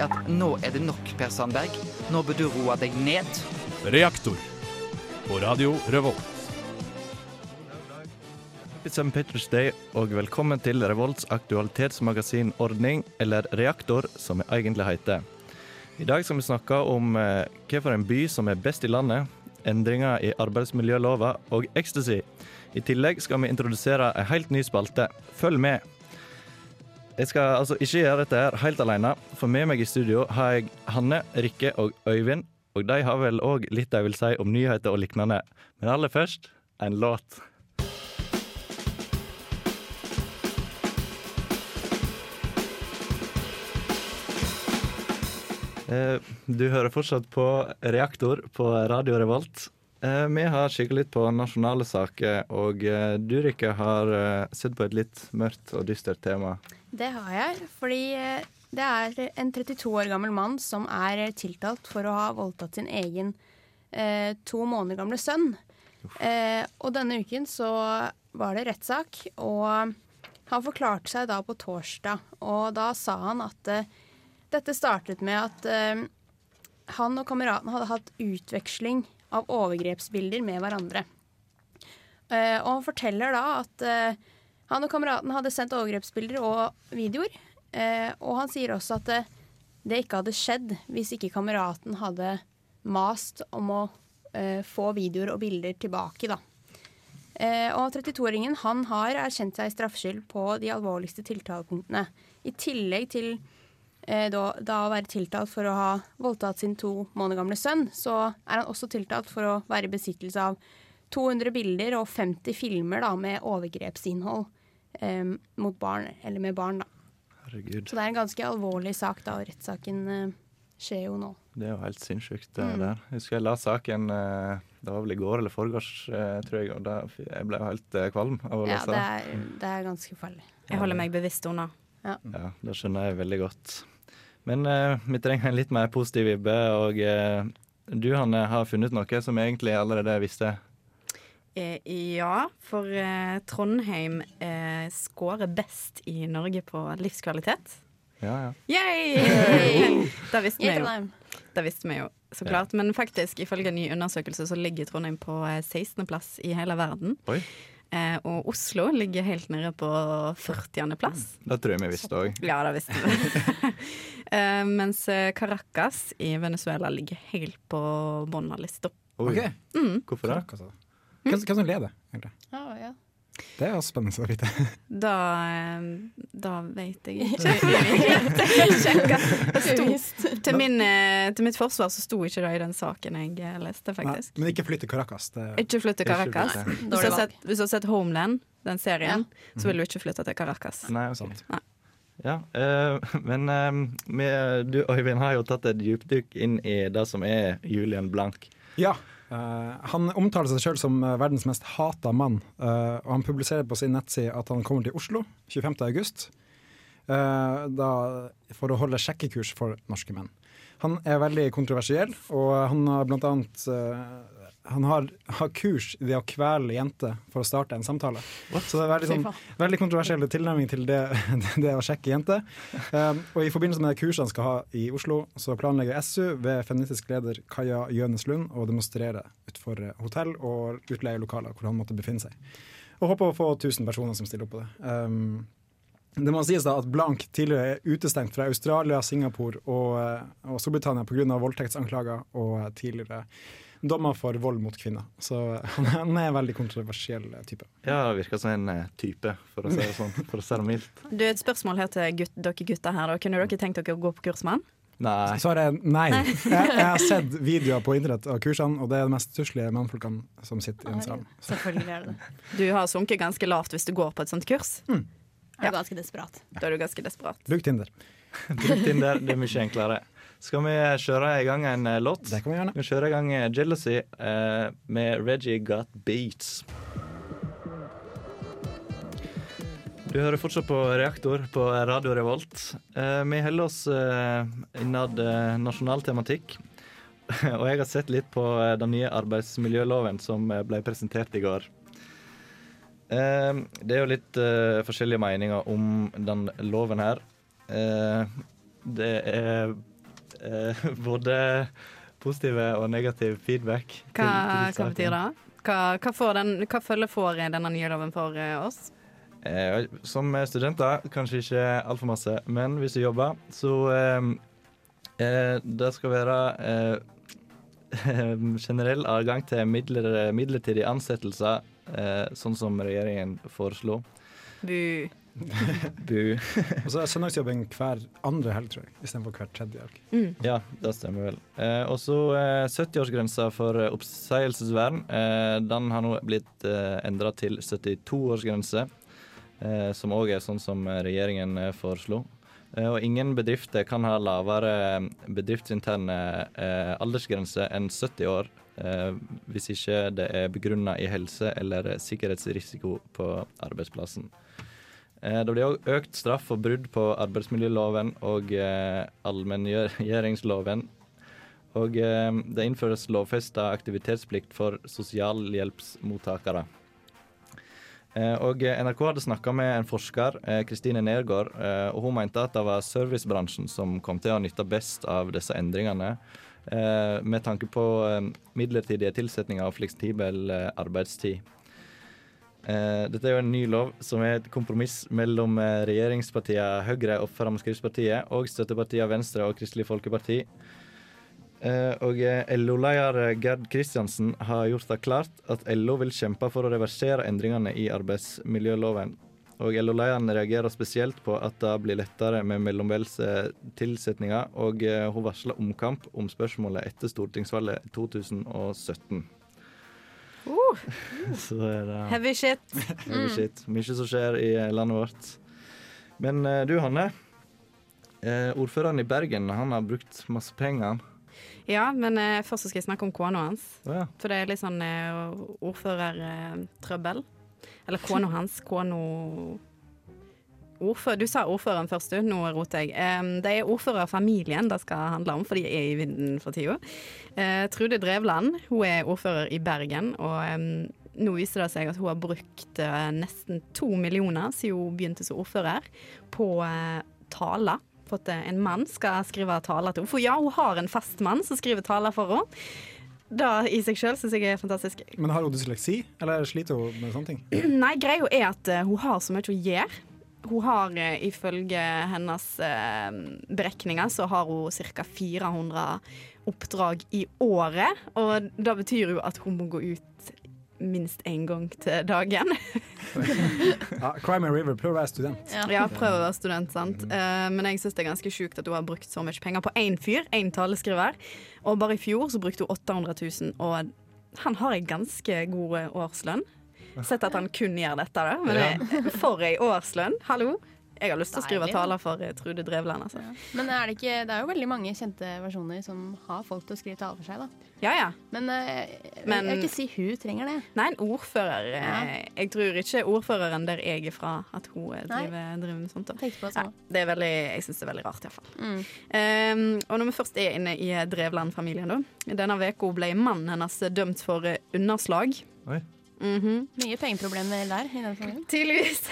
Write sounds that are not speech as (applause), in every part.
er at nå er det nok, Per Sandberg. Nå bør du roe deg ned. Reaktor på Radio Revolt. St. Patrick's Day, og velkommen til Revolts aktualitetsmagasin Ordning, eller Reaktor, som det egentlig heter. I dag skal vi snakke om eh, hvilken by som er best i landet, endringer i arbeidsmiljølova og ecstasy. I tillegg skal vi introdusere en helt ny spalte. Følg med. Jeg skal altså ikke gjøre dette her helt alene, for med meg i studio har jeg Hanne, Rikke og Øyvind. Og de har vel òg litt de vil si om nyheter og lignende. Men aller først en låt. Eh, Du hører fortsatt på Reaktor på Radio Revolt. Eh, Vi har kikket litt på nasjonale saker, og eh, du Rikke har eh, sett på et litt mørkt og dystert tema. Det har jeg, fordi det er en 32 år gammel mann som er tiltalt for å ha voldtatt sin egen eh, to måneder gamle sønn. Eh, og denne uken så var det rettssak, og han forklarte seg da på torsdag. Og da sa han at eh, dette startet med at han og kameraten hadde hatt utveksling av overgrepsbilder med hverandre. Uh, og han forteller da at uh, han og kameraten hadde sendt overgrepsbilder og videoer. Uh, og han sier også at det, ikke hadde skjedd hvis ikke kameraten hadde mast om å få videoer og bilder tilbake, da. Og 32-åringen han har erkjent seg straffskyld på de alvorligste tiltalepunktene. I tillegg til da, da å være tiltalt for å ha voldtatt sin to måneder gamle sønn, så er han også tiltalt for å være i besittelse av 200 bilder og 50 filmer da, med overgrepsinnhold eh, mot barn, eller med barn. da. Herregud, Så det er en ganske alvorlig sak, da, og rettssaken eh, skjer jo nå. det er jo helt sinnssykt det Mm. der. Jeg husker jeg la saken eh, Det var vel i går eller forgårs, eh, tror jeg, og da, jeg ble jo helt eh, kvalm av å Ja, det er, det er ganske farlig. Jeg holder meg bevisst unna. Ja, det skjønner jeg veldig godt. Men eh, vi trenger en litt mer positiv vibbe, og eh, du Hanne har funnet noe som jeg egentlig allerede visste. Eh, ja, for eh, Trondheim eh, scorer best i Norge på livskvalitet. Ja, ja. Yay! (laughs) Det visste vi jo. Det visste vi jo, så klart. Men faktisk, ifølge en ny undersøkelse, så ligger Trondheim på eh, 16.-plass i hele verden. Oi. Eh, og Oslo ligger helt nede på 40.-plass. Det tror jeg vi visste òg. Ja, det visste vi. (laughs) eh, mens eh, Caracas i Venezuela ligger helt på bunnen av lista. Okay. Ok. Mm. Hvorfor det? Altså. hva hvem som leder, egentlig? Ja, ja. Det er også spennende å vite. (laughs) Da, eh, da vet jeg ikke. (laughs) Sto- Til, min, eh, til mitt forsvar så sto ikke det i den saken jeg leste, leste, Nei, faktisk. men ikke flytte Caracas. Det, Ikke flytte til Ikke Caracas. flytte. Hvis du, sett, hvis du har sett Homeland, den serien, så vil du ikke flytte til Caracas. Nei. Sant. Nei. Ja, øh, men øh, vi, du Øyvind har jo tatt et dypdykk inn i det som er Julian Blank. Ja. Eh, han omtaler seg sjøl som eh, verdens mest hata mann, uh, og han publiserer på sin nettside at han kommer til Oslo 25. august. eh, da, for å holde sjekkekurs for norske menn. Han er veldig kontroversiell, og han har blant annet eh, han har, har kurs i det å kvele jenter for å starte en samtale. Så det er veldig, sånn, veldig kontroversiell tilnærming til det, (laughs) det å sjekke jenter. Um, og I forbindelse med det kurset han skal ha i Oslo, så planlegger SU ved feministisk leder Kaja Jønes Lund å demonstrere utenfor hotell og utleielokaler hvor han måtte befinne seg. Og håper å få 1000 personer som stiller opp på det. Um, det må sies da at Blank tidligere er utestengt fra Australia, Singapore og, og Storbritannia pga. voldtektsanklager og tidligere dommer for vold mot kvinner. Så (laughs) han er, en veldig kontroversiell type. Ja, det virker som en eh, type, for å si det sånn. For å si det mildt. (laughs) Du, Et spørsmål her til gutt, dere gutter her. Da. Kunne dere tenkt dere å gå på kurs med han? Nei. Svaret er nei. (laughs) Jeg, jeg har sett videoer på internett av kursene, og det er de mest stusslige mannfolkene som sitter i en sal. Selvfølgelig er det. Du har sunket ganske lavt hvis du går på et sånt kurs. Jeg er ganske desperat. Da er du ganske desperat. Bruk Tinder. Bruk Tinder, det er mye enklere. Skal vi kjøre i gang en eh, låt? Det kan vi gjerne. Vi kjører i gang eh, 'Jealousy' eh, med Reggie Got Beats. Du hører fortsatt på Reaktor på Radio Revolt. Eh, vi holder oss eh, innad eh, nasjonal tematikk. (laughs) Og jeg har sett litt på eh, den nye arbeidsmiljøloven som eh, ble presentert i går. Eh, det er jo litt eh, forskjellige meninger om den loven her. Eh, det er eh, (laughs) både positive og negativ feedback. Hva, til hva betyr det? Hva, hva, får den, hva følge får denne nye loven for eh, oss? Eh, som studenter kanskje ikke altfor masse, men hvis du jobber, så eh, eh, Det skal være eh, (laughs) generell adgang til midler, midlertidige ansettelser, eh, sånn som regjeringen foreslo. Bu. (laughs) Bu. Og så er søndagsjobbing hver andre helg, tror jeg, istedenfor hver tredje helg. Mm. Ja, det stemmer vel. Eh, og så eh, 70-årsgrensa for eh, oppsigelsesvern. Eh, den har nå blitt eh, endra til 72-årsgrense, eh, som òg er sånn som eh, regjeringen eh, foreslo. Eh, og ingen bedrifter kan ha lavere bedriftsinterne eh, aldersgrense enn 70 år. Eh, hvis ikke det er begrunna i helse eller sikkerhetsrisiko på arbeidsplassen. Eh, Det blir òg økt straff for brudd på arbeidsmiljøloven og eh, allmenngjøringsloven. Og eh, det innføres lovfesta aktivitetsplikt for sosialhjelpsmottakere. Og NRK hadde snakka med en forsker, Kristine Nergård, og hun mente at det var servicebransjen som kom til å nytte best av disse endringene. Med tanke på midlertidige tilsetninger og fleksibel arbeidstid. Eh, dette er jo en ny lov som er et kompromiss mellom eh, regjeringspartiene Høyre og Fremskrittspartiet og støttepartiene Venstre og Kristelig Folkeparti. Eh, og LO-leder Gerd Kristiansen har gjort det klart at LO vil kjempe for å reversere endringene i arbeidsmiljøloven. Og LO-lederen reagerer spesielt på at det blir lettere med mellombelse og hun varsler omkamp om spørsmålet etter stortingsvalget 2017. Uh, Så det er det. heavy shit. Heavy shit. Mye som skjer i eh, landet vårt. Men eh, du, Hanne. Eh, ordføreren i Bergen han har brukt masse penger. Ja, men eh, først skal jeg snakke om kona hans. Oh, ja. For det er litt sånn eh, ordførertrøbbel. Eller kona hans. Kona Ordfør, du sa ordføreren først, du. Nå roter jeg. Det er ordførerfamilien det skal handle om, for de er i vinden for tida. Eh, Trude Drevland hun er ordfører i Bergen, og nå viser det seg at hun har brukt eh, nesten to millioner siden hun begynte som ordfører, på eh, taler. At eh, en mann skal skrive taler til henne. For ja, hun har en fast mann som skriver taler for henne. Det i seg sjøl syns jeg er fantastisk. Men har hun dysleksi, eller sliter hun med sånne ting? (clears throat) Nei, greia er at hun har så mye å gjøre. Hun har eh, ifølge hennes eh, beregninger så har hun ca. 400 oppdrag i året. Og det betyr jo at hun må gå ut minst én gang til dagen. Ja, Crime and River, prøv å være student. Ja, prøv å være student, sant. Eh, men jeg syns det er ganske sjukt at hun har brukt så mye penger på én fyr, én taleskriver. Og bare i fjor så brukte hun 800 000, og han har ei ganske god årslønn. Sett at han kun gjør dette, da. Men eh, for ei årslønn! Hallo! Jeg har lyst til å skrive taler for eh, Trude Drevland, altså. Men er det, ikke, det er jo veldig mange kjente versjoner som har folk til å skrive taler for seg, da. Ja, ja. Men, eh, Men- jeg vil ikke si hun trenger det. Nei, en ordfører. eh, Ja. Jeg tror ikke ordføreren der jeg er fra, at hun driver, driver med sånt. Da. På det. Det er veldig, jeg syns det er veldig rart, iallfall. Mm. Um, og når vi først er inne i Drevland-familien, da. Denne uka ble mannen hennes dømt for underslag. Oi. Mhm. Mye pengeproblemer der i den familien. Tydeligvis.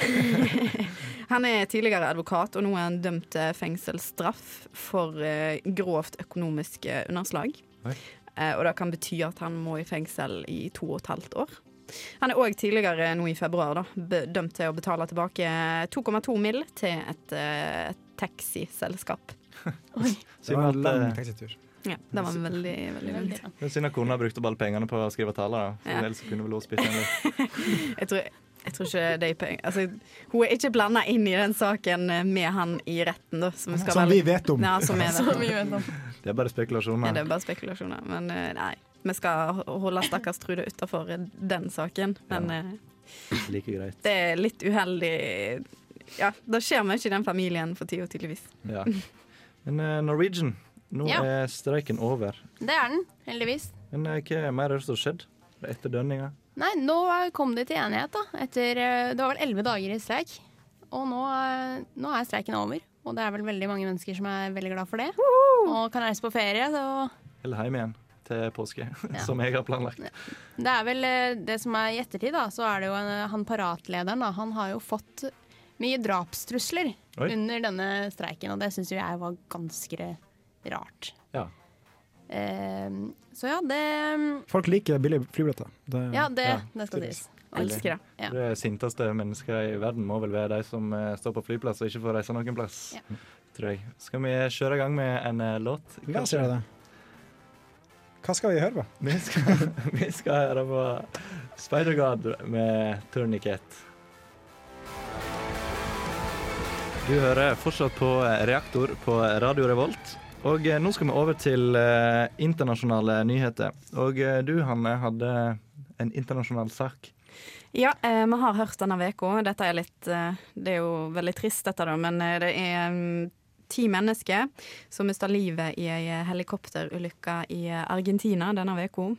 (laughs) han er tidligere advokat, og nå er han dømt til fengselsstraff for eh, grovt økonomisk eh, underslag. Eh, og det kan bety at han må i fengsel i to og et halvt år. Han er òg tidligere nå i februar da, dømt til å betale tilbake 2,2 mill. til et et taxiselskap. (laughs) Det var en lang eh, taxitur. Ja, det var veldig, veldig. Det er synd at kona brukte opp alle pengene på å skrive taler. Ja. Ellers kunne vel hun spytte. (laughs) Jeg tror, jeg tror ikke de peng... Altså, hun er ikke blanda inn i den saken med han i retten, da. Som, Som vel- vi vet om. Ja, som (laughs) vet Så om. mye vet om. Det er bare spekulasjoner. Ja, det er bare spekulasjoner. Men eh, nei. Vi skal holde stakkars Trude utafor den saken. Men ja. Like greit. det er litt uheldig Ja, det skjer mye i den familien for tida, tydeligvis. Ja. Men eh, Norwegian Nå Ja. er streiken over. Det er den, heldigvis. Men eh, hva mer er det som har skjedd? etter dønninga? Nei, nå kom de til enighet, da. Etter eh, Det var vel elleve dager i streik. Og nå, eh, nå er streiken over. Og det er vel veldig mange mennesker som er veldig glad for det. Og kan reise på ferie. Så Eller hjem igjen til påske, (laughs) som jeg har planlagt. det er vel det som er i ettertid, da. Så er det jo en, han paratlederen, da. Han har jo fått mye drapstrusler Oi. under denne streiken, og det syns jo jeg var ganske rart. Ja. Eh, så ja, det Folk liker billige flybilletter. Det- Ja, det, Ja, det skal sies. Elsker det. Ja. De sinteste mennesker i verden må vel være de som eh, står på flyplass og ikke får reise noen plass. Ja. Tror jeg. Skal vi kjøre i gang med en eh, låt? La sier gjøre det. Hva skal vi høre på? (laughs) Vi skal, vi skal høre på Spider-God med Tourniquet. Du hører fortsatt på eh, Reaktor på Radio Revolt. Og eh, nå skal vi over til eh, internasjonale nyheter. Og eh, du, Hanne, hadde en internasjonal sak. Ja, eh, vi har hørt denne uka. Dette er litt eh, Det er jo veldig trist, dette, da, men eh, det er mm, ti mennesker som mista livet i ei helikopterulykke i Argentina denne uka.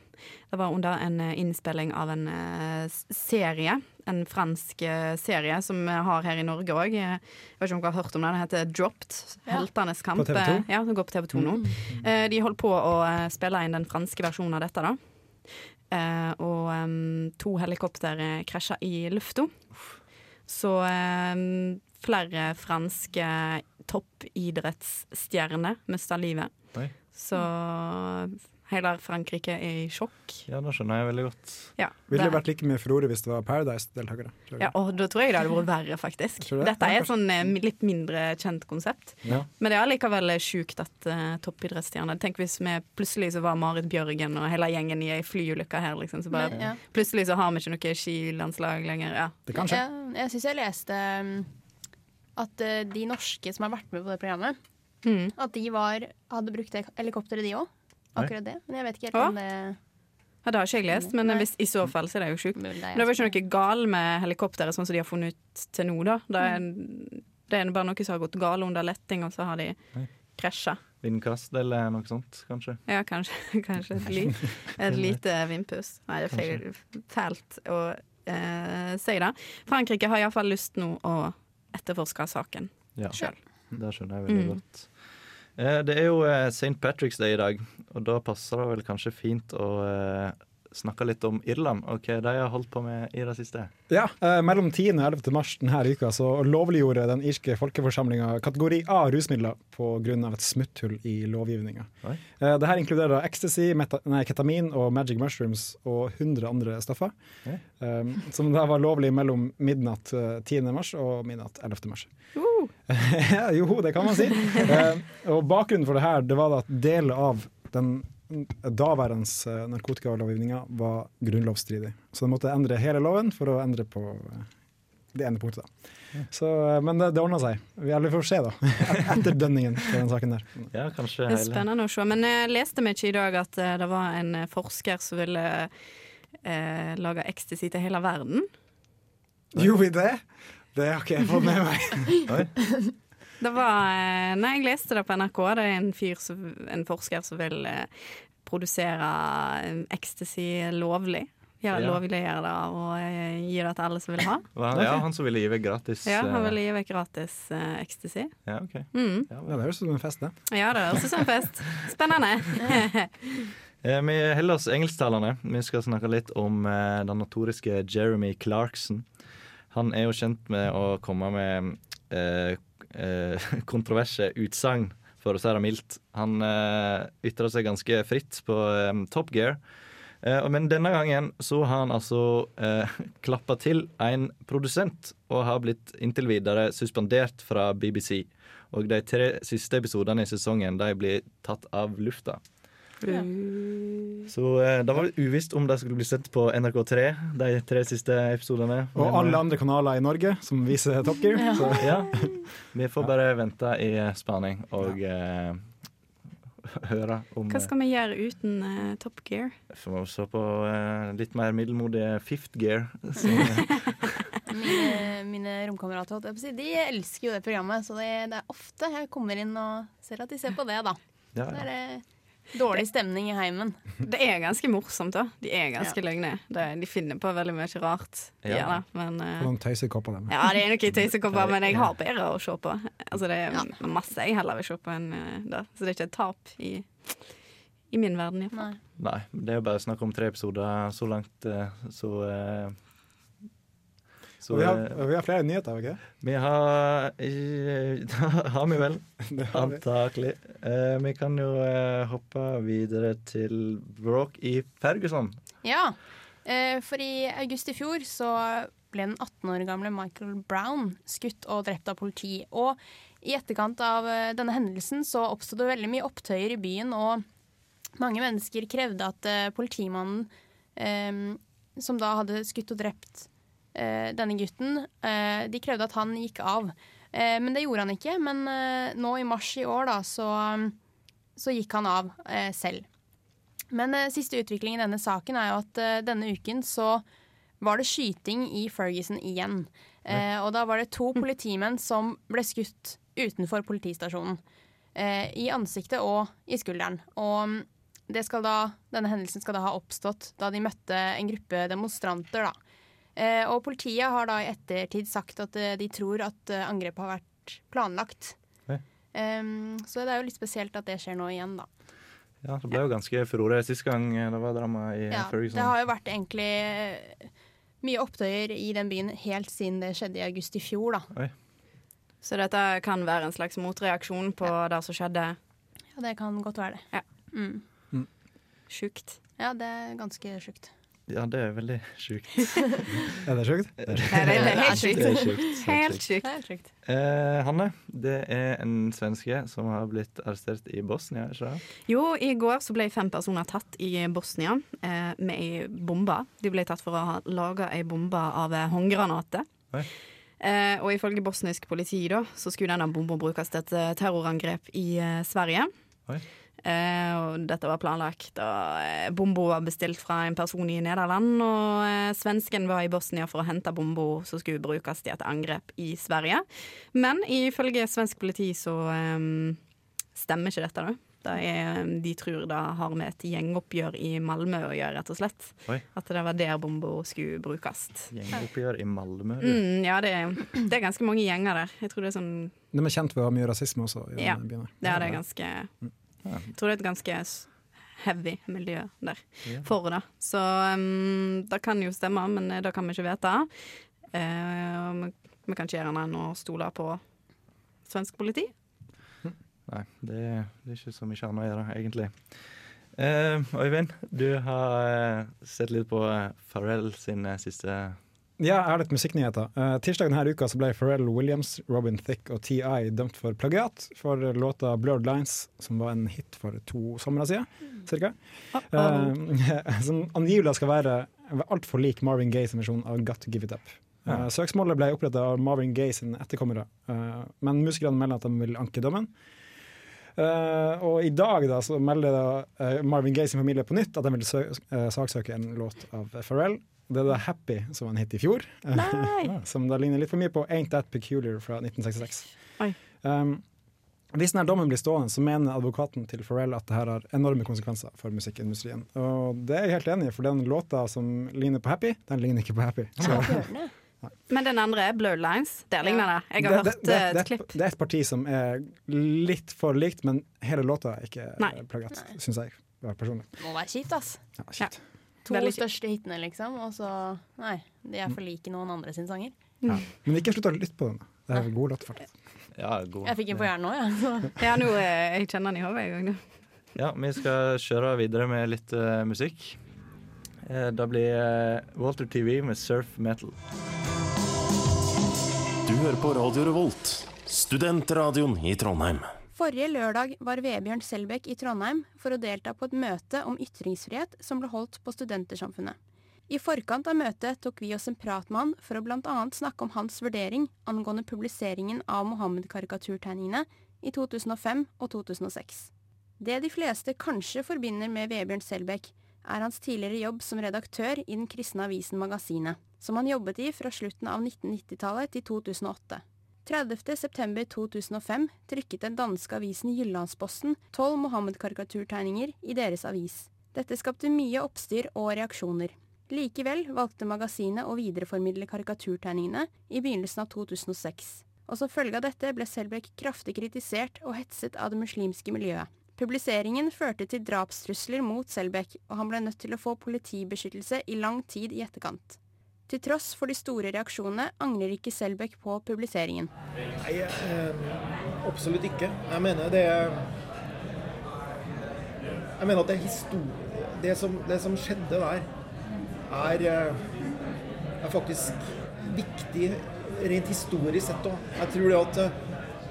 Det var under en eh, innspilling av en eh, serie. En fransk eh, serie som vi har her i Norge òg. Jeg vet ikke om dere har hørt om det. Den heter Dropped. Ja. Heltenes kamp. På TV 2? Eh, Ja, den går på TV 2 nå. Eh, De holdt på å spille inn den franske versjonen av dette, da. Uh, og um, to helikopter krasja i lufta. Så um, flere franske toppidrettsstjerner mista livet. Oi. Så hele Frankrike er i sjokk. Ja, det skjønner jeg veldig godt. Ja, Ville det vært like mye furore hvis det var Paradise-deltakere? ja, og da tror jeg det hadde vært verre, faktisk. Det? Dette er et sånn eh, litt mindre kjent konsept. Ja. Men det er allikevel sjukt at uh, toppidrettsstjerner Tenk hvis vi plutselig så var Marit Bjørgen og hele gjengen i ei flyulykke her, liksom. Så bare, ja. Plutselig så har vi ikke noe skilandslag lenger. Ja. Det kan skje. Jeg, jeg syns jeg leste um, at uh, de norske som har vært med på det programmet, Mm. at de var, hadde brukt helikopteret, de òg. Akkurat det. Men jeg vet ikke helt om det Ja, det har ikke jeg lest, men hvis, i så fall så er det jo sjukt. Men det er var ikke noe gal med helikopteret, sånn som de har funnet ut til nå, da. Det er, det er bare noe som har gått galt under letting, og så har de krasja. Vindkast eller noe sånt, kanskje. Ja, kanskje, (laughs) kanskje et, li, et lite vindpust. Nei, det er feil, fælt å eh, si det. Frankrike har iallfall lyst nå å etterforske saken Ja, sjøl. det skjønner jeg veldig Mm. godt. Eh, Det er jo eh, St. Patrick's Day i dag, og da passer det vel kanskje fint å eh, snakke litt om Irland og hva de har holdt på med i det siste. Ja, eh, Mellom 10. og 11. mars denne uka så lovliggjorde den irske folkeforsamlinga kategori A rusmidler pga. et smutthull i lovgivninga. Eh, Dette inkluderer ecstasy, meta nei, ketamin og magic mushrooms og 100 andre stoffer. Eh, som da var lovlig mellom midnatt eh, 10. mars og midnatt 11. mars. Uh. (laughs) jo, det kan man si. Eh, og bakgrunnen for det her det var at deler av den daværende eh, narkotikalovgivninga var grunnlovsstridig. Så de måtte endre hele loven for å endre på eh, det ene punktet. Så, eh, men det, det ordna seg. Vi alle får se, da. (laughs) Etterdønningen på den saken der. Ja, kanskje Det er spennende å se. Men jeg leste meg ikke i dag at det var en forsker som ville eh, lage ecstasy til hele verden? Gjorde vi det? Det har ikke jeg fått med meg. (laughs) Det var eh, Nei, jeg leste det på NRK. Det er en fyr som, en forsker som vil eh, produsere eh, ecstasy lovlig. Ja, Ja. Lovliggjøre det og gi det til alle som vil ha. Ja, han som ville gi vekk gratis. Ja, Han ville vil gi vekk gratis uh, ecstasy. Ja, ok. Mm. Ja, det høres ut som en fest, det. Ja, det høres ut som en fest. Spennende. (laughs) Eh, Vi holder oss engelsktalende. Vi skal snakke litt om den notoriske Jeremy Clarkson. Han er jo kjent med å komme med eh, eh, (laughs) kontroverse utsagn, for å si det mildt. Han eh, ytra seg ganske fritt på eh, Top Gear. Eh, men denne gangen så har han altså eh, (laughs) klappa til en produsent, og har blitt inntil videre suspendert fra BBC. Og de tre siste episodene i sesongen de blir tatt av lufta. Så eh, det var litt uvisst om de skulle bli sett på NRK3, de tre siste episodene. Og Men, alle andre kanaler i Norge som viser Top Gear. Så eh, Ja, (laughs) vi får bare vente i spaning og uh, (laughs) høre om Hva skal vi gjøre uten uh, Top Gear? Vi Får vi se på uh, litt mer middelmodige Fifth Gear. (laughs) Så, Mine, mine romkamerater de elsker jo det programmet, så det, det er ofte jeg kommer inn og ser at de ser på det, da. Ja, Det ja. er eh, dårlig stemning i heimen. Det er ganske morsomt, da. De er ganske løgne. De finner på veldig mye rart. Ja. Ja. men uh, Noen tøysekopper dem. Ja, det er noen tøysekopper, (laughs) men jeg har bedre å se på. Altså, det er masse jeg heller vil se på enn uh, det. Så det er ikke et tap i, i min verden. i hvert fall. Nei. Nei, det er jo bare snakk om tre episoder så langt, eh, så eh, så, Og vi, har, eh, vi har flere nyheter, ikke? Vi har eh, (laughs) Har vi vel? (laughs) Det har. Antakelig. Eh, vi kan jo eh, hoppe videre til bråk i Ferguson. Ja, eh, for i august i fjor så ble den 18 år gamle Michael Brown skutt og drept av politi. Og i etterkant av eh, denne hendelsen så oppstod det veldig mye opptøyer i byen, og mange mennesker krevde at politimannen som da hadde skutt og drept denne gutten, eh, de krevde at han gikk av. Eh, men det gjorde han ikke. Men eh, nå i mars i år da, så, så gikk han av eh, selv. Men eh, siste utvikling i denne saken er jo at eh, denne uken så var det skyting i Ferguson igjen. Eh, og da var det to politimenn som ble skutt utenfor politistasjonen. Eh, I ansiktet og i skulderen. Og mm, da, denne hendelsen skal da ha oppstått da de møtte en gruppe demonstranter. da. Eh, og politiet har da i ettertid sagt at eh, de tror at eh, angrepet har vært planlagt. Oi. Så det er jo litt spesielt at det skjer nå igjen, da. Ja, Det ble jo ganske furore sist gang det var drama i Ja, Ferguson. det har jo vært egentlig mye opptøyer i den byen helt siden det skjedde i august i fjor, da. Så dette kan være en slags motreaksjon på det som skjedde. Ja, det kan godt være det. Ja. Mm. Sjukt. Ja, det er ganske sjukt. Ja, det er veldig sjukt. (laughs) Er det sjukt? Det er helt sjukt. Helt sjukt. Eh, Hanne, det er en svenske som har blitt arrestert i Bosnia, ikke sant? Jo, i går så ble fem personer tatt i Bosnia eh, med ei bombe. De ble tatt for å ha laga ei bombe av håndgranater. Eh, og ifølge bosnisk politi da, så skulle denne bomba brukes til et terrorangrep i eh, Sverige. Oi. Eh, og dette var planlagt. Og eh, bomba var bestilt fra en person i Nederland. Og eh, svensken var i Bosnia for å hente bomba som skulle brukes til et angrep i Sverige. Men ifølge svensk politi så eh, stemmer ikke dette, da. Det er, de tror det har med et gjengoppgjør i Malmö å gjøre, rett og slett. Oi. At det var der bomba skulle brukes. Gjengoppgjør i Malmö. Mm, ja, det er, det er ganske mange gjenger der. Jeg tror det er sånn De er kjent for å ha mye rasisme også. I Ja, det er det ganske Jeg tror det er et ganske heavy miljø der for det. Så um, det kan jo stemme, men eh, det kan vi ikke vite. Uh, vi, kan ikke gjøre annet enn å stole på svensk politi. Nei, det, det er ikke så mye annet å gjøre, egentlig. Uh, Øyvind, du har sett litt på Farrell sin siste Ja, jeg har litt musikknyheter. Uh, tirsdag denne uka så ble Pharrell Williams, Robin Thicke og TI dømt for plagiat for låta 'Blurred Lines', som var en hit for to somre siden, cirka. Uh, (laughs) som angivelig skal være altfor lik Marvin Gays versjon av 'Got To Give It Up'. Uh, Søksmålet ble opprettet av Marvin Gaye sine etterkommere, uh, men musikerne melder at de vil anke dommen. Uh, og i dag da, så melder da, uh, Marvin Gaye sin familie på nytt at de vil sø uh, saksøke en låt av Pharrell. Det er da 'Happy', som var en hit i fjor. Nei. (laughs) som da ligner litt for mye på 'Ain't That Peculiar' fra 1966. Um, hvis denne dommen blir stående, så mener advokaten til Pharrell at det her har enorme konsekvenser for musikkindustrien. Og det er jeg helt enig i, for den låta som ligner på 'Happy', den ligner ikke på 'Happy'. Så, (laughs) Men den andre, er Blue Lines, der ligner det. Jeg har det, hørt det, eh, det, et klipp. det er et parti som er litt for likt, men hele låta er ikke plagiat, syns jeg. Ja, personlig. Det må være kjipt, ass. Ja, shit. To Veldig største hitene, liksom, og så Nei, de er for like noen andre sine sanger. Ja. Men ikke slutt å lytte på den. Det er en god låt, faktisk. Ja, god. Jeg fikk den på hjernen jeg. så. (laughs) Ja, nå, eh, jeg kjenner den i hodet en gang. nå. Ja, vi skal kjøre videre med litt uh, musikk. Da det blir eh, Walter TV med Surf Metal. Du hører på Radio Revolt, studentradioen i Trondheim. Forrige lørdag var Vebjørn Selbekk i Trondheim for å delta på et møte om ytringsfrihet som ble holdt på Studentersamfunnet. I forkant av møtet tok vi oss en prat med han for å bl.a. snakke om hans vurdering angående publiseringen av Mohammed-karikaturtegningene i 2005 og 2006. Det de fleste kanskje forbinder med Vebjørn Selbekk, er hans tidligere jobb som redaktør i den kristne avisen Magasinet, som han jobbet i fra slutten av 1990-tallet til 2008. 30.9.2005 trykket den danske avisen Jyllandsposten tolv Mohammed-karikaturtegninger i deres avis. Dette skapte mye oppstyr og reaksjoner. Likevel valgte magasinet å videreformidle karikaturtegningene i begynnelsen av 2006. Og som følge av dette ble Selbekk kraftig kritisert og hetset av det muslimske miljøet. Publiseringen førte til drapstrusler mot Selbekk, og han ble nødt til å få politibeskyttelse i lang tid i etterkant. Til tross for de store reaksjonene angrer ikke Selbekk på publiseringen. Nei, eh, absolutt ikke. Jeg mener det er Jeg mener at det er historie det som, det som skjedde der, er, eh, er faktisk viktig rent historisk sett òg. Jeg tror det at eh,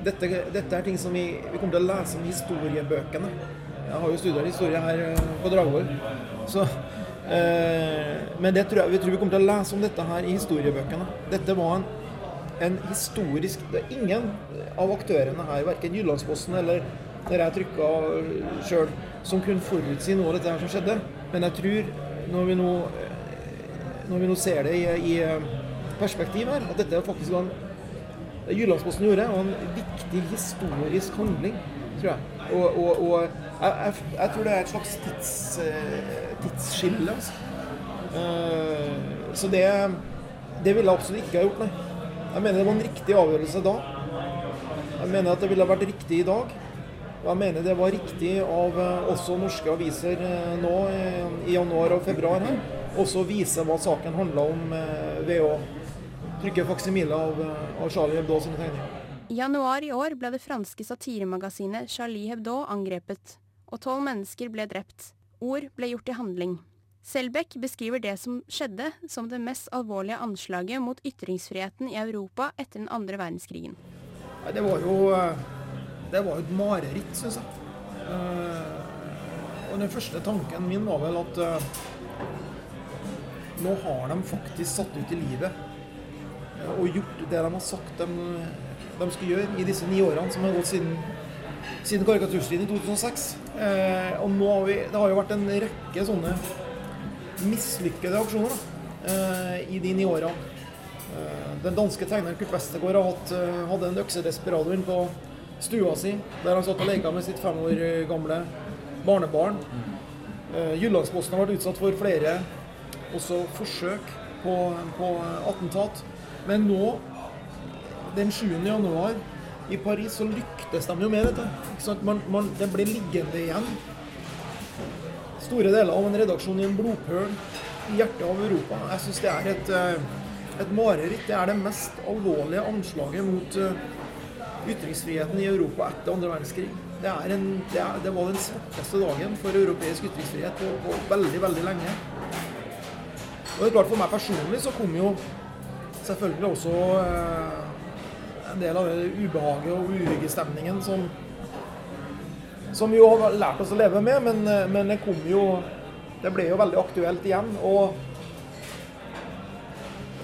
dette, dette, er ting som vi, vi, kommer til å lese om i historiebøkene. Jeg har jo studert historie her eh, på Dragvoll. Så Men det tror jeg, vi tror vi kommer til å lese om dette her i historiebøkene. Dette var en, en historisk det er Ingen av aktørene her, verken Jyllandsposten eller når jeg trykka sjøl, som kunne forutsi noe av dette her som skjedde. Men jeg tror, når vi nå, når vi nå ser det i, i perspektiv her, at dette faktisk var en Jyllandsposten gjorde, var en viktig historisk handling, tror jeg. Og, og, og jeg, jeg, jeg, tror det er et slags tids, tidsskille. Altså. Uh, så det, det ville jeg absolutt ikke ha gjort, nei. Jeg mener det var en riktig avgjørelse da. Jeg mener at det ville vært riktig i dag. Og jeg mener det var riktig av også norske aviser nå i januar og februar her, også å vise hva saken handla om ved å trykke faksimile av, av Charlie Hebdo sine tegninger. I januar i år ble det franske satiremagasinet Charlie Hebdo angrepet, og tolv mennesker ble drept. Ord ble gjort til handling. Selbekk beskriver det som skjedde som det mest alvorlige anslaget mot ytringsfriheten i Europa etter den andre verdenskrigen. Det var jo det var et mareritt, syns jeg. Og Den første tanken min var vel at nå har de faktisk satt ut i livet og gjort det de har sagt de, de skulle gjøre i disse ni årene som har gått siden, siden karikaturstriden i 2006. Eh, og nå har vi, det har jo vært en rekke sånne mislykkede aksjoner eh, i de ni årene. Eh, den danske tegneren Kurt Westergård hatt, hadde en økse desperador på stua si, der han satt og leka med sitt fem år gamle barnebarn. Eh, Jyllandsposten har vært utsatt for flere også forsøk på, på attentat. Men nå, den 7. januar i Paris, så lyktes de jo med dette. Det ble liggende igjen store deler av en redaksjon i en blodpøl i hjertet av Europa. Jeg syns det er et, et mareritt. Det er det mest alvorlige anslaget mot ytringsfriheten i Europa etter andre verdenskrig. Det, en, det, er, det var den svarteste dagen for europeisk ytringsfrihet på, på veldig, veldig lenge. Og det er klart For meg personlig så kom jo selvfølgelig også eh, en del av det ubehaget og uryggestemningen som, som vi jo har lært oss å leve med, men, eh, men det kom jo Det ble jo veldig aktuelt igjen. Og,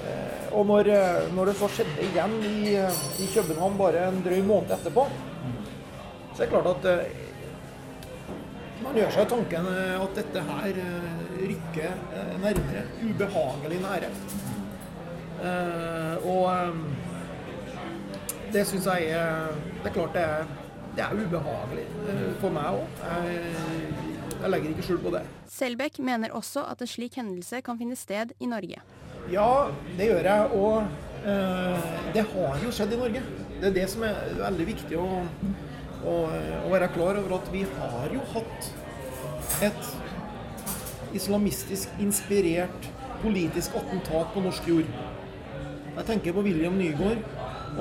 eh, og når, når, det så skjedde igjen i, i, København bare en drøy måned etterpå, så er det klart at man gjør seg tanken at dette her rykker nærmere. Ubehagelig nære. Og det syns jeg er Det er klart det er, det er ubehagelig uh, for meg òg. Jeg, jeg, legger ikke skjul på det. Selbekk mener også at en slik hendelse kan finne sted i Norge. Ja, det gjør jeg. Og uh, det har jo skjedd i Norge. Det er det som er veldig viktig å, å, å være klar over. At vi har jo hatt et islamistisk inspirert politisk attentat på norsk jord. Jeg tenker på William Nygaard,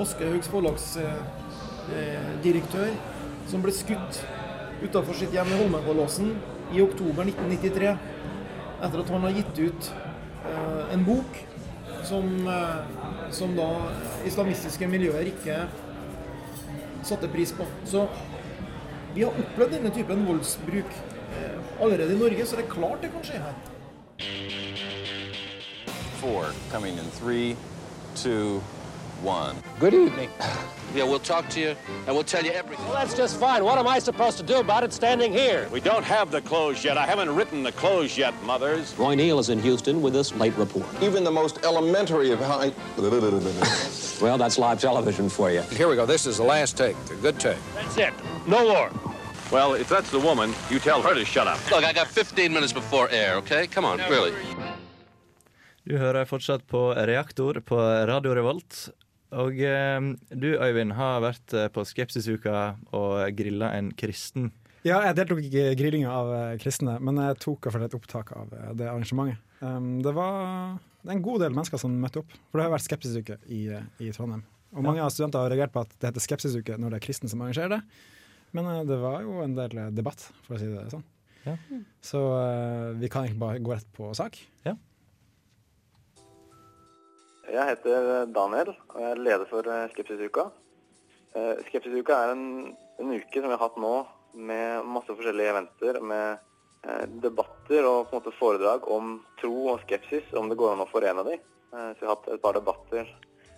Aschehougs forlagsdirektør, som ble skutt utenfor sitt hjem i Holmenkollåsen i oktober 1993. Etter at han har gitt ut eh, en bok som, eh, som da islamistiske miljøer ikke satte pris på. Så vi har opplevd denne typen voldsbruk eh, allerede i Norge, så det er klart det kan skje her. Four coming in three, two, one. Good evening. Yeah, we'll talk to you and we'll tell you everything. Well, that's just fine. What am I supposed to do about it standing here? We don't have the clothes yet. I haven't written the clothes yet, mothers. Roy Neal is in Houston with this late report. Even the most elementary of how. (laughs) Well, that's live television for you. Here we go. This is the last take. A good take. That's it. No more. Well, if that's the woman, you tell her to shut up. Look, I got 15 minutes before air, okay? Come on, really. Du hører fortsatt på Reaktor på Radio Revolt. Og eh, du, Øyvind, har vært eh, på Skepsisuka og grilla en kristen. Ja, jeg deltok i grillinga av eh, kristne, men jeg tok et opptak av eh, det arrangementet. Um, det var det en god del mennesker som møtte opp, for det har vært skepsisuke i, i Trondheim. Og mange av studenter har reagert på at det heter skepsisuke når det er kristne som arrangerer det. Men det var jo en del debatt, for å si det sånn. Ja. Så vi kan egentlig bare gå rett på sak. Ja. Jeg heter Daniel, og jeg er leder for eh, Skepsisuka. Eh, Skepsisuka er en, en uke som vi har hatt nå med masse forskjellige eventer, med eh, debatter og på en måte foredrag om tro og skepsis, om det går an å forene dem. Eh, så vi har hatt et par debatter.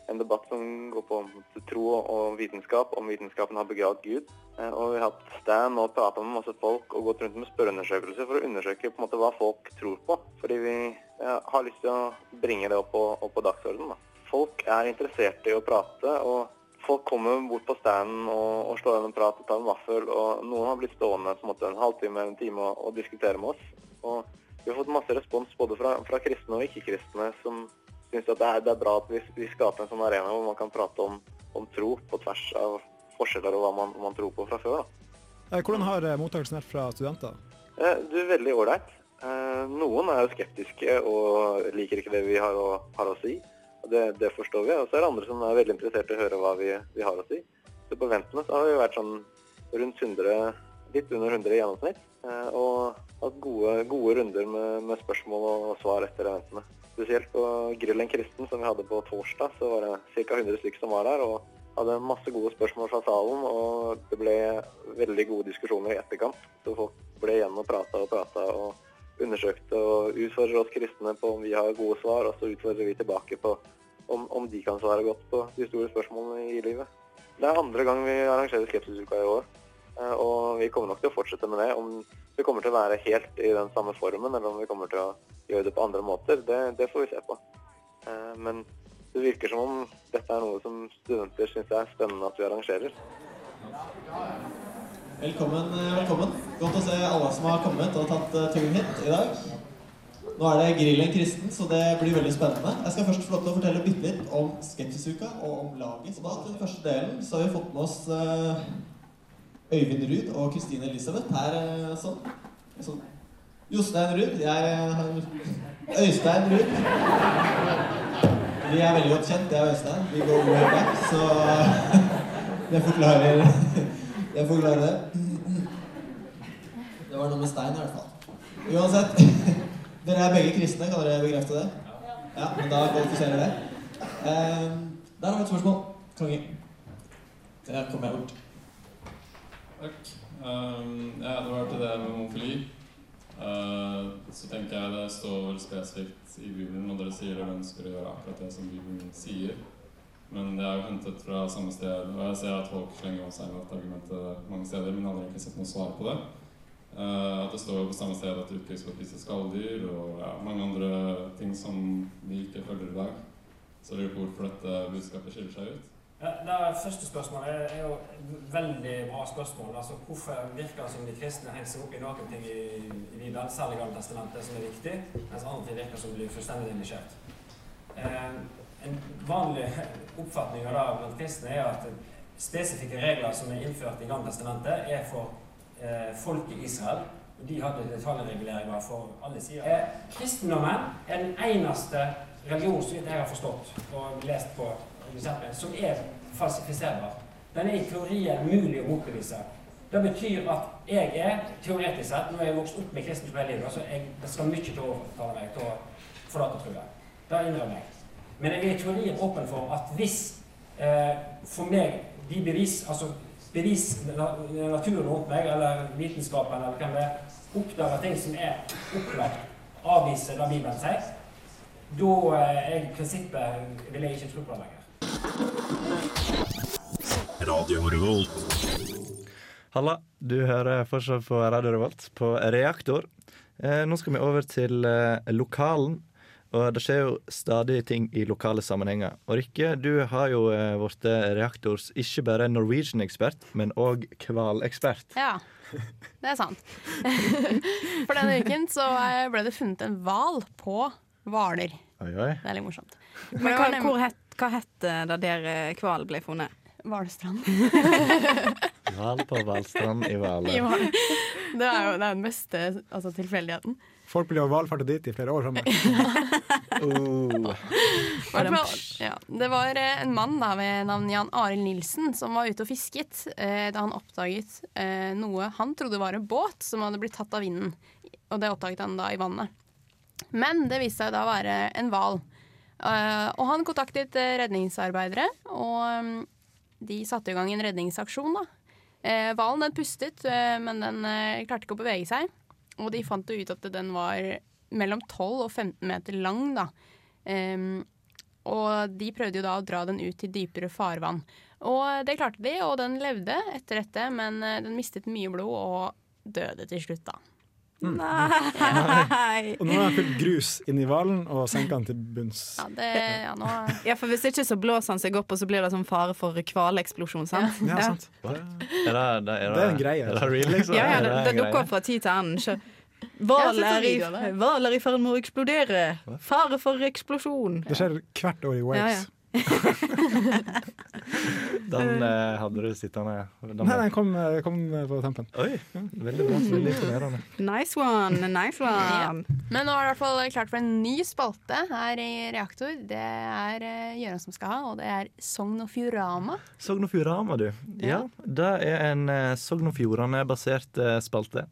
En debatt som går på tro og vitenskap, om vitenskapen har begravd Gud. Eh, Og vi har hatt stand og prata med masse folk og gått rundt med spørreundersøkelser for å undersøke på en måte hva folk tror på. Fordi vi har lyst til å bringe det opp på, på dagsordenen. Da. Folk er interessert i å prate, og folk kommer bort på standen og, og slår av en prat og tar en vaffel. Og noen har blitt stående på en, måte, en halvtime eller en time og, og diskutere med oss. Og vi har fått masse respons både fra, fra kristne og ikke-kristne som syns at det er, det er bra at vi, vi skaper en sånn arena hvor man kan prate om, om tro på tvers av forskjeller og hva man, man tror på fra før. da. Eh, Hvordan har eh, mottakelsen vært fra studenter? Eh, Du er veldig ålreit. Noen er jo skeptiske og liker ikke det vi har å, har å si. det, det forstår vi. Og så er det andre som er veldig interessert i å høre hva vi, vi har å si. Så på Ventene så har vi vært sånn rundt 100, litt under 100 i gjennomsnitt. Og hatt gode, gode runder med, med spørsmål og svar etter eventene. Spesielt på Grillen kristen som vi hadde på torsdag, så var det ca. 100 stykker som var der. og hadde masse gode spørsmål fra salen, og det ble veldig gode diskusjoner i etterkant. Så folk ble igjen og prata og prata og undersøkte og utfordrer oss kristne på om vi har gode svar, og så utfordrer vi tilbake på om, om de kan svare godt på de store spørsmålene i livet. Det er andre gang vi arrangerer Skepsisuka i år, og vi kommer nok til å fortsette med det. Om vi kommer til å være helt i den samme formen, eller om vi kommer til å gjøre det på andre måter, det, det får vi se på. Eh, Men det virker som om dette er noe som studenter syns er spennende at vi arrangerer. Velkommen, eh, velkommen. Godt å se alle som har kommet og tatt eh, turen hit i dag. Nå er det Grillen kristen, så det blir veldig spennende. Jeg skal først få lov til å fortelle bitte litt om Skepsisuka og om laget. Så da til den første delen så har vi fått med oss eh, Øyvind Ruud og Kristine Elisabeth her eh, sånn. sånn. Jostein Ruud. Jeg eh, har Øystein Ruud. Vi er veldig godt kjent, jeg og Øystein. Vi går way back, så (laughs) det forklarer Jeg forklarer det. Det var noe med stein i hvert fall. Uansett. (laughs) Dere er begge kristne, kan dere bekrefte det? Ja, men da kvalifiserer det. Eh, der har vi et spørsmål. Konge. Der kommer jeg bort. Takk. Um, ja, det var til det med homofili. Uh, så tenker jeg det står vel spesifikt i Bibelen, og dere sier dere ønsker å gjøre akkurat det som Bibelen sier. Men det er jo hentet fra samme sted, og jeg ser at folk slenger om seg med dette argumentet mange steder, men aldri egentlig sett noe svar på det. Uh, at det står på samme sted at du ikke skal spise skalldyr, og ja, mange andre ting som vi ikke følger i dag. Så jeg lurer på hvorfor dette budskapet skiller seg ut. Det første spørsmålet er- er jo et veldig bra spørsmål. Altså, hvorfor virker det som de kristne henger seg opp i noen ting i, i Bibelen, særlig Gamle testamentet, som er viktig, mens andre ting virker som blir fullstendig neglisjert? Eh, en vanlig oppfatning av det blant kristne er at spesifikke regler som er innført i Gamle testamentet, er for eh, folket Israel. Og de hadde detaljreguleringer for alle sider. Eh, kristendommen er den eneste religion som jeg har forstått og lest på som er falsifiserbar. Den er i teorien mulig å motbevise. Det betyr at jeg er, teoretisk sett, nå er jeg vokst opp med kristen tro hele livet, så jeg, det skal mye til å overtale meg til å forlate trua. Det innrømmer jeg. Men jeg er i teorien åpen for at hvis eh, for meg de bevis, altså bevis, naturen rundt meg, eller vitenskapen, eller hvem det er, oppdager ting som er opplagt, avviser det Bibelen sier, da eh, er i prinsippet vil jeg ikke tro på det lenger. Radio Revolt. Halla, du hører fortsatt på Radio Revolt på Reaktor. Eh, nå skal vi over til eh, lokalen. Og det skjer jo stadig ting i lokale sammenhenger. Og Rikke, du har jo eh, blitt Reaktors ikke bare Norwegian-ekspert, men òg hvalekspert. Ja, det er sant. (laughs) For denne uken så eh, ble det funnet en hval på Hvaler. Oi, oi. Det er morsomt. Men hva, hvor het, hva het det der eh, hvalen ble funnet? Hvalstrand. (laughs) Hval på Hvalstrand i. Hvaler. Det er jo det er den beste altså, tilfeldigheten. Folk blir jo valfartet dit i flere år sammen. (laughs) Oh. Hvert fall, ja. Det var eh, en mann da, ved navn Jan Arild Nilsen som var ute og fisket eh, da han oppdaget eh, noe han trodde var en båt som hadde blitt tatt av vinden. Og det oppdaget han da i vannet. Men det viste seg da å være en hval. Eh, og han kontaktet eh, redningsarbeidere, og mm, de satte i gang en redningsaksjon. da. Eh, Hvalen den pustet, men den klarte ikke å bevege seg. Og de fant jo ut at den var mellom 12 og 15 meter lang. da. Um, og de prøvde jo da å dra den ut til dypere farvann. Og det klarte de, og den levde etter dette, men den mistet mye blod og døde til slutt, da. Nei! Og nå har han fylt grus inn i hvalen og senka den til bunns. Ja, det, ja, nå Ja, for hvis ikke så blåser han seg opp, og så blir det sånn fare for hvaleksplosjon, sant? Ja, sant. Er det, det, er Det er en greie, Er det real, liksom? Ja, ja, det, det dukker opp fra tid til annen. Sjø- Jeg Hval er, i- video av det. hval er i ferd med å eksplodere. Fare for eksplosjon. Det skjer hvert år i Wales. Ja, (laughs) ja. Den eh, hadde du sittende den Nei, den kom, eh, kom på tempen. Oi, veldig bra. Veldig imponerende. Nice one, nice one. Men nå er det i hvert fall klart for en ny spalte her i Reaktor. Det er uh, Gøran som skal ha, og det er Sogn og Fjordama. Sogn og Fjordane, du. Ja, det er en eh, Sogn og Fjordane-basert eh, spalte.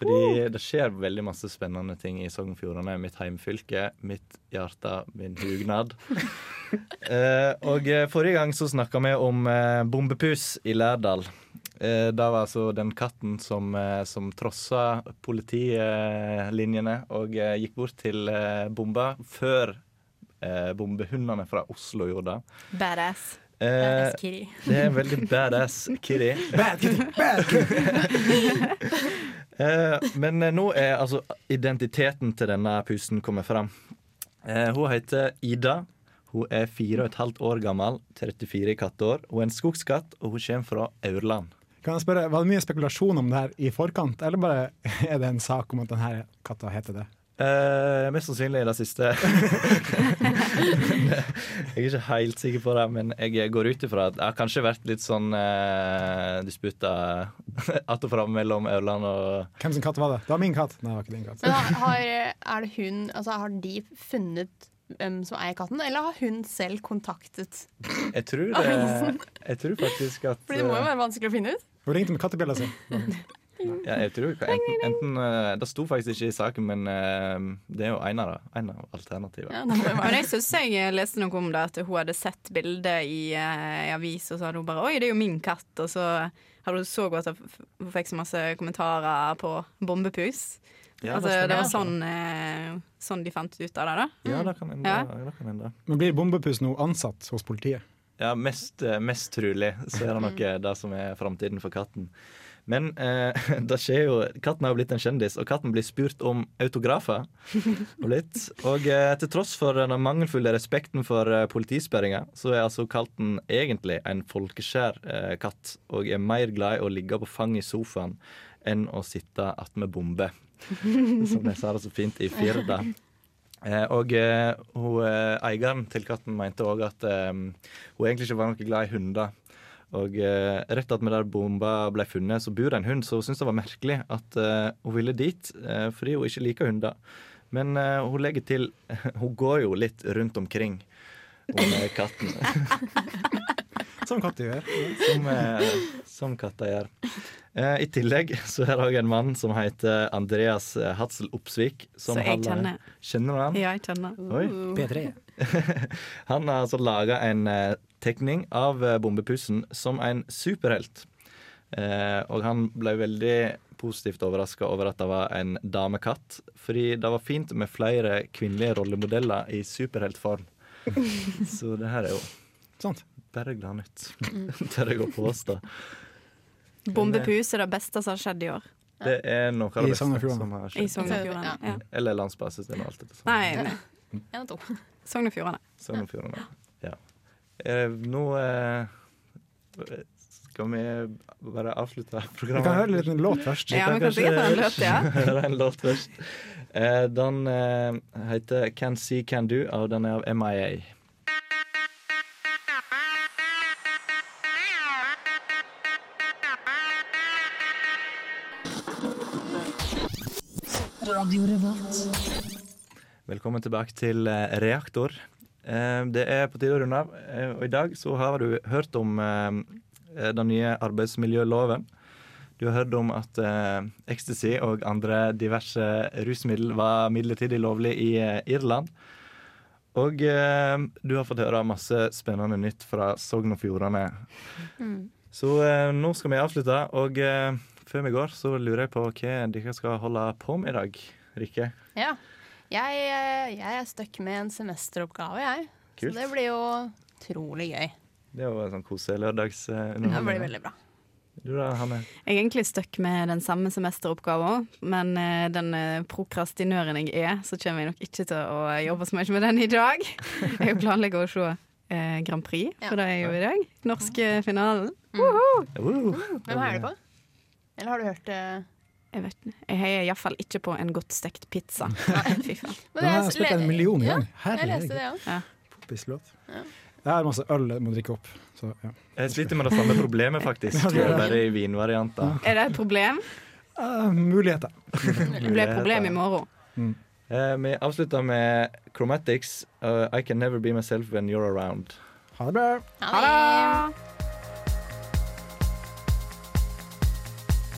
Fordi det skjer veldig masse spennende ting i Sogn og Fjordane, mitt heimfylke, mitt hjerte, min hugnad. (laughs) eh, og eh, forrige gang så snakka vi om eh, bombepus i Lærdal. Eh, det var altså den katten som, eh, som trossa politilinjene og eh, gikk bort til eh, bomba før eh, bombehundene fra Oslo gjorde det. Badass. Eh, Badass kitty. Det er en veldig badass kitty. (laughs) Bad kitty, bad kitty! (laughs) Eh, men eh, nå er altså identiteten til denne pusen kommet fram. Eh, hun heter Ida. Hun er fire og et halvt år gammel, 34 katteår. Hun er en skogskatt, og hun kommer fra Aurland. Kan jeg spørre, Var det mye spekulasjon om det her i forkant, eller bare (laughs) er det en sak om at denne katta heter det? Eh, mest sannsynlig det siste. (laughs) jeg er ikke helt sikker på det, men jeg går ut ifra at det har kanskje vært litt sånn uh, disputter (laughs) att og fram mellom Aurland og Hvem sin katt var det? Det var min katt. Nei, det var ikke din katt. Men har, er det hun, altså, har de funnet hvem som eier katten, eller har hun selv kontaktet Jeg tror, (laughs) det, avisen? jeg tror faktisk at For det må jo eh, være vanskelig å finne ut. Hun ringte med kattebjella si. Ja, jeg tror ikke- enten, enten eh, Det sto faktisk ikke i saken, men eh, det er jo en av, en av alternativene. Ja, Men jeg synes jeg leste noe om det, at hun hadde sett bildet i, eh, i avis, og så hadde hun bare 'oi, det er jo min katt', og så hadde hun så godt at hun fikk så masse kommentarer på bombepus. Ja, altså, det det var sånn, eh, sånn de fant ut av det, da. Ja, det kan hende. Ja. Det kan hende. Men blir bombepus nå ansatt hos politiet? Ja, mest, eh, mest trolig så er det nok eh, det som er framtiden for katten. Men eh, (laughs) det skjer jo Katten har blitt en kjendis, og katten blir spurt om autografer. Og. Og eh, til tross for den mangelfulle respekten for eh, politisperringa, så er altså katten egentlig en folkeskjær eh, katt, og er mer glad i å ligge på fanget i sofaen enn å sitte attmed bombe. (laughs) Som de sa det så fint i Firda. Eh, og eh, hun, eh, eieren til katten mente òg at eh, hun egentlig ikke var noe glad i hunder. Og eh, rett at med der bomba ble funnet, så bor det en hund, så hun syntes det var merkelig at eh, hun ville dit, eh, fordi hun ikke liker hunder. Men eh, hun legger til (laughs) Hun går jo litt rundt omkring, hun er katten. (laughs) Som katter gjør. (laughs) som, eh, som katter gjør. Eh, I tillegg så er det òg en mann som heter Andreas Hatzel Hadsel Opsvik. Som Så jeg kjenner. Kjenner du han? Ja, jeg kjenner. Oi. P3. (laughs) Han har altså laga en eh, tekning av eh, bombepussen som en superhelt. Eh, og han ble veldig positivt overraska over at det var en damekatt. Fordi det var fint med flere kvinnelige rollemodeller i superheltform. (laughs) Så det her er jo Sant. Bare gladnytt. Mm. (laughs) Tør jeg å påstå. Bombepus er det beste som har skjedd i år. Det er noe av det beste som har skjedd. I Sognefjorden. Ja. Eller landsbasis. Det er noe alt etter sånn. Nei, nei. En. Sogn og Fjordane. Sogn og Fjordane. Ja. Eh, nå eh, skal vi bare avslutte programmet. Vi kan høre en liten låt først. Ja, vi kan sikkert høre en låt, ja. (laughs) høre en låt først. Eh, den eh, heter Can See Can Do, og den er av MIA. Velkommen tilbake til eh, Reaktor. Eh, det er på tide å runde av, eh, og i dag så har du hørt om den nye arbeidsmiljøloven. Du har hørt om at ecstasy og andre diverse rusmiddel var midlertidig lovlig i Irland. Og du har fått høre masse spennende nytt fra Sogn og Fjordane. Mm. Så nå skal vi avslutte, og før vi går, så lurer jeg på hva dere skal holde på med i dag. Rikke? Ja. Jeg, eh, jeg er stuck med en semesteroppgave, jeg. Kult. Så det blir jo utrolig gøy. Det er jo en sånn koselig lørdagsunderholdning. Det blir veldig bra. Du da, Hanne? Jeg er egentlig stuck med den samme semesteroppgaven, men eh, den eh, prokrastinøren jeg er, så kommer jeg nok ikke til å jobbe så mye med den i dag. (laughs) Jeg planlegger å se Grand Prix, for det er jo i dag. Norske finalen. Woho! Hvem heier du på? Eller har du hørt det? Jeg vet ikke. Jeg heier iallfall ikke på en godt stekt pizza. (laughs) Fy faen. Den har jeg spilt en million Ja, ganger. det Herregud. òg. Poppislåt. Ja. Jeg har masse øl jeg må drikke opp. Så, ja. Jeg sliter med det samme problemet, faktisk. Ja. Bare i vinvarianter. Er det et problem? Uh, muligheter. (laughs) Det blir et problem i morgen. Eh, vi avslutter med Chromatics. uh, I Can Never Be Myself When You're Around. Ha det bra. Ha det!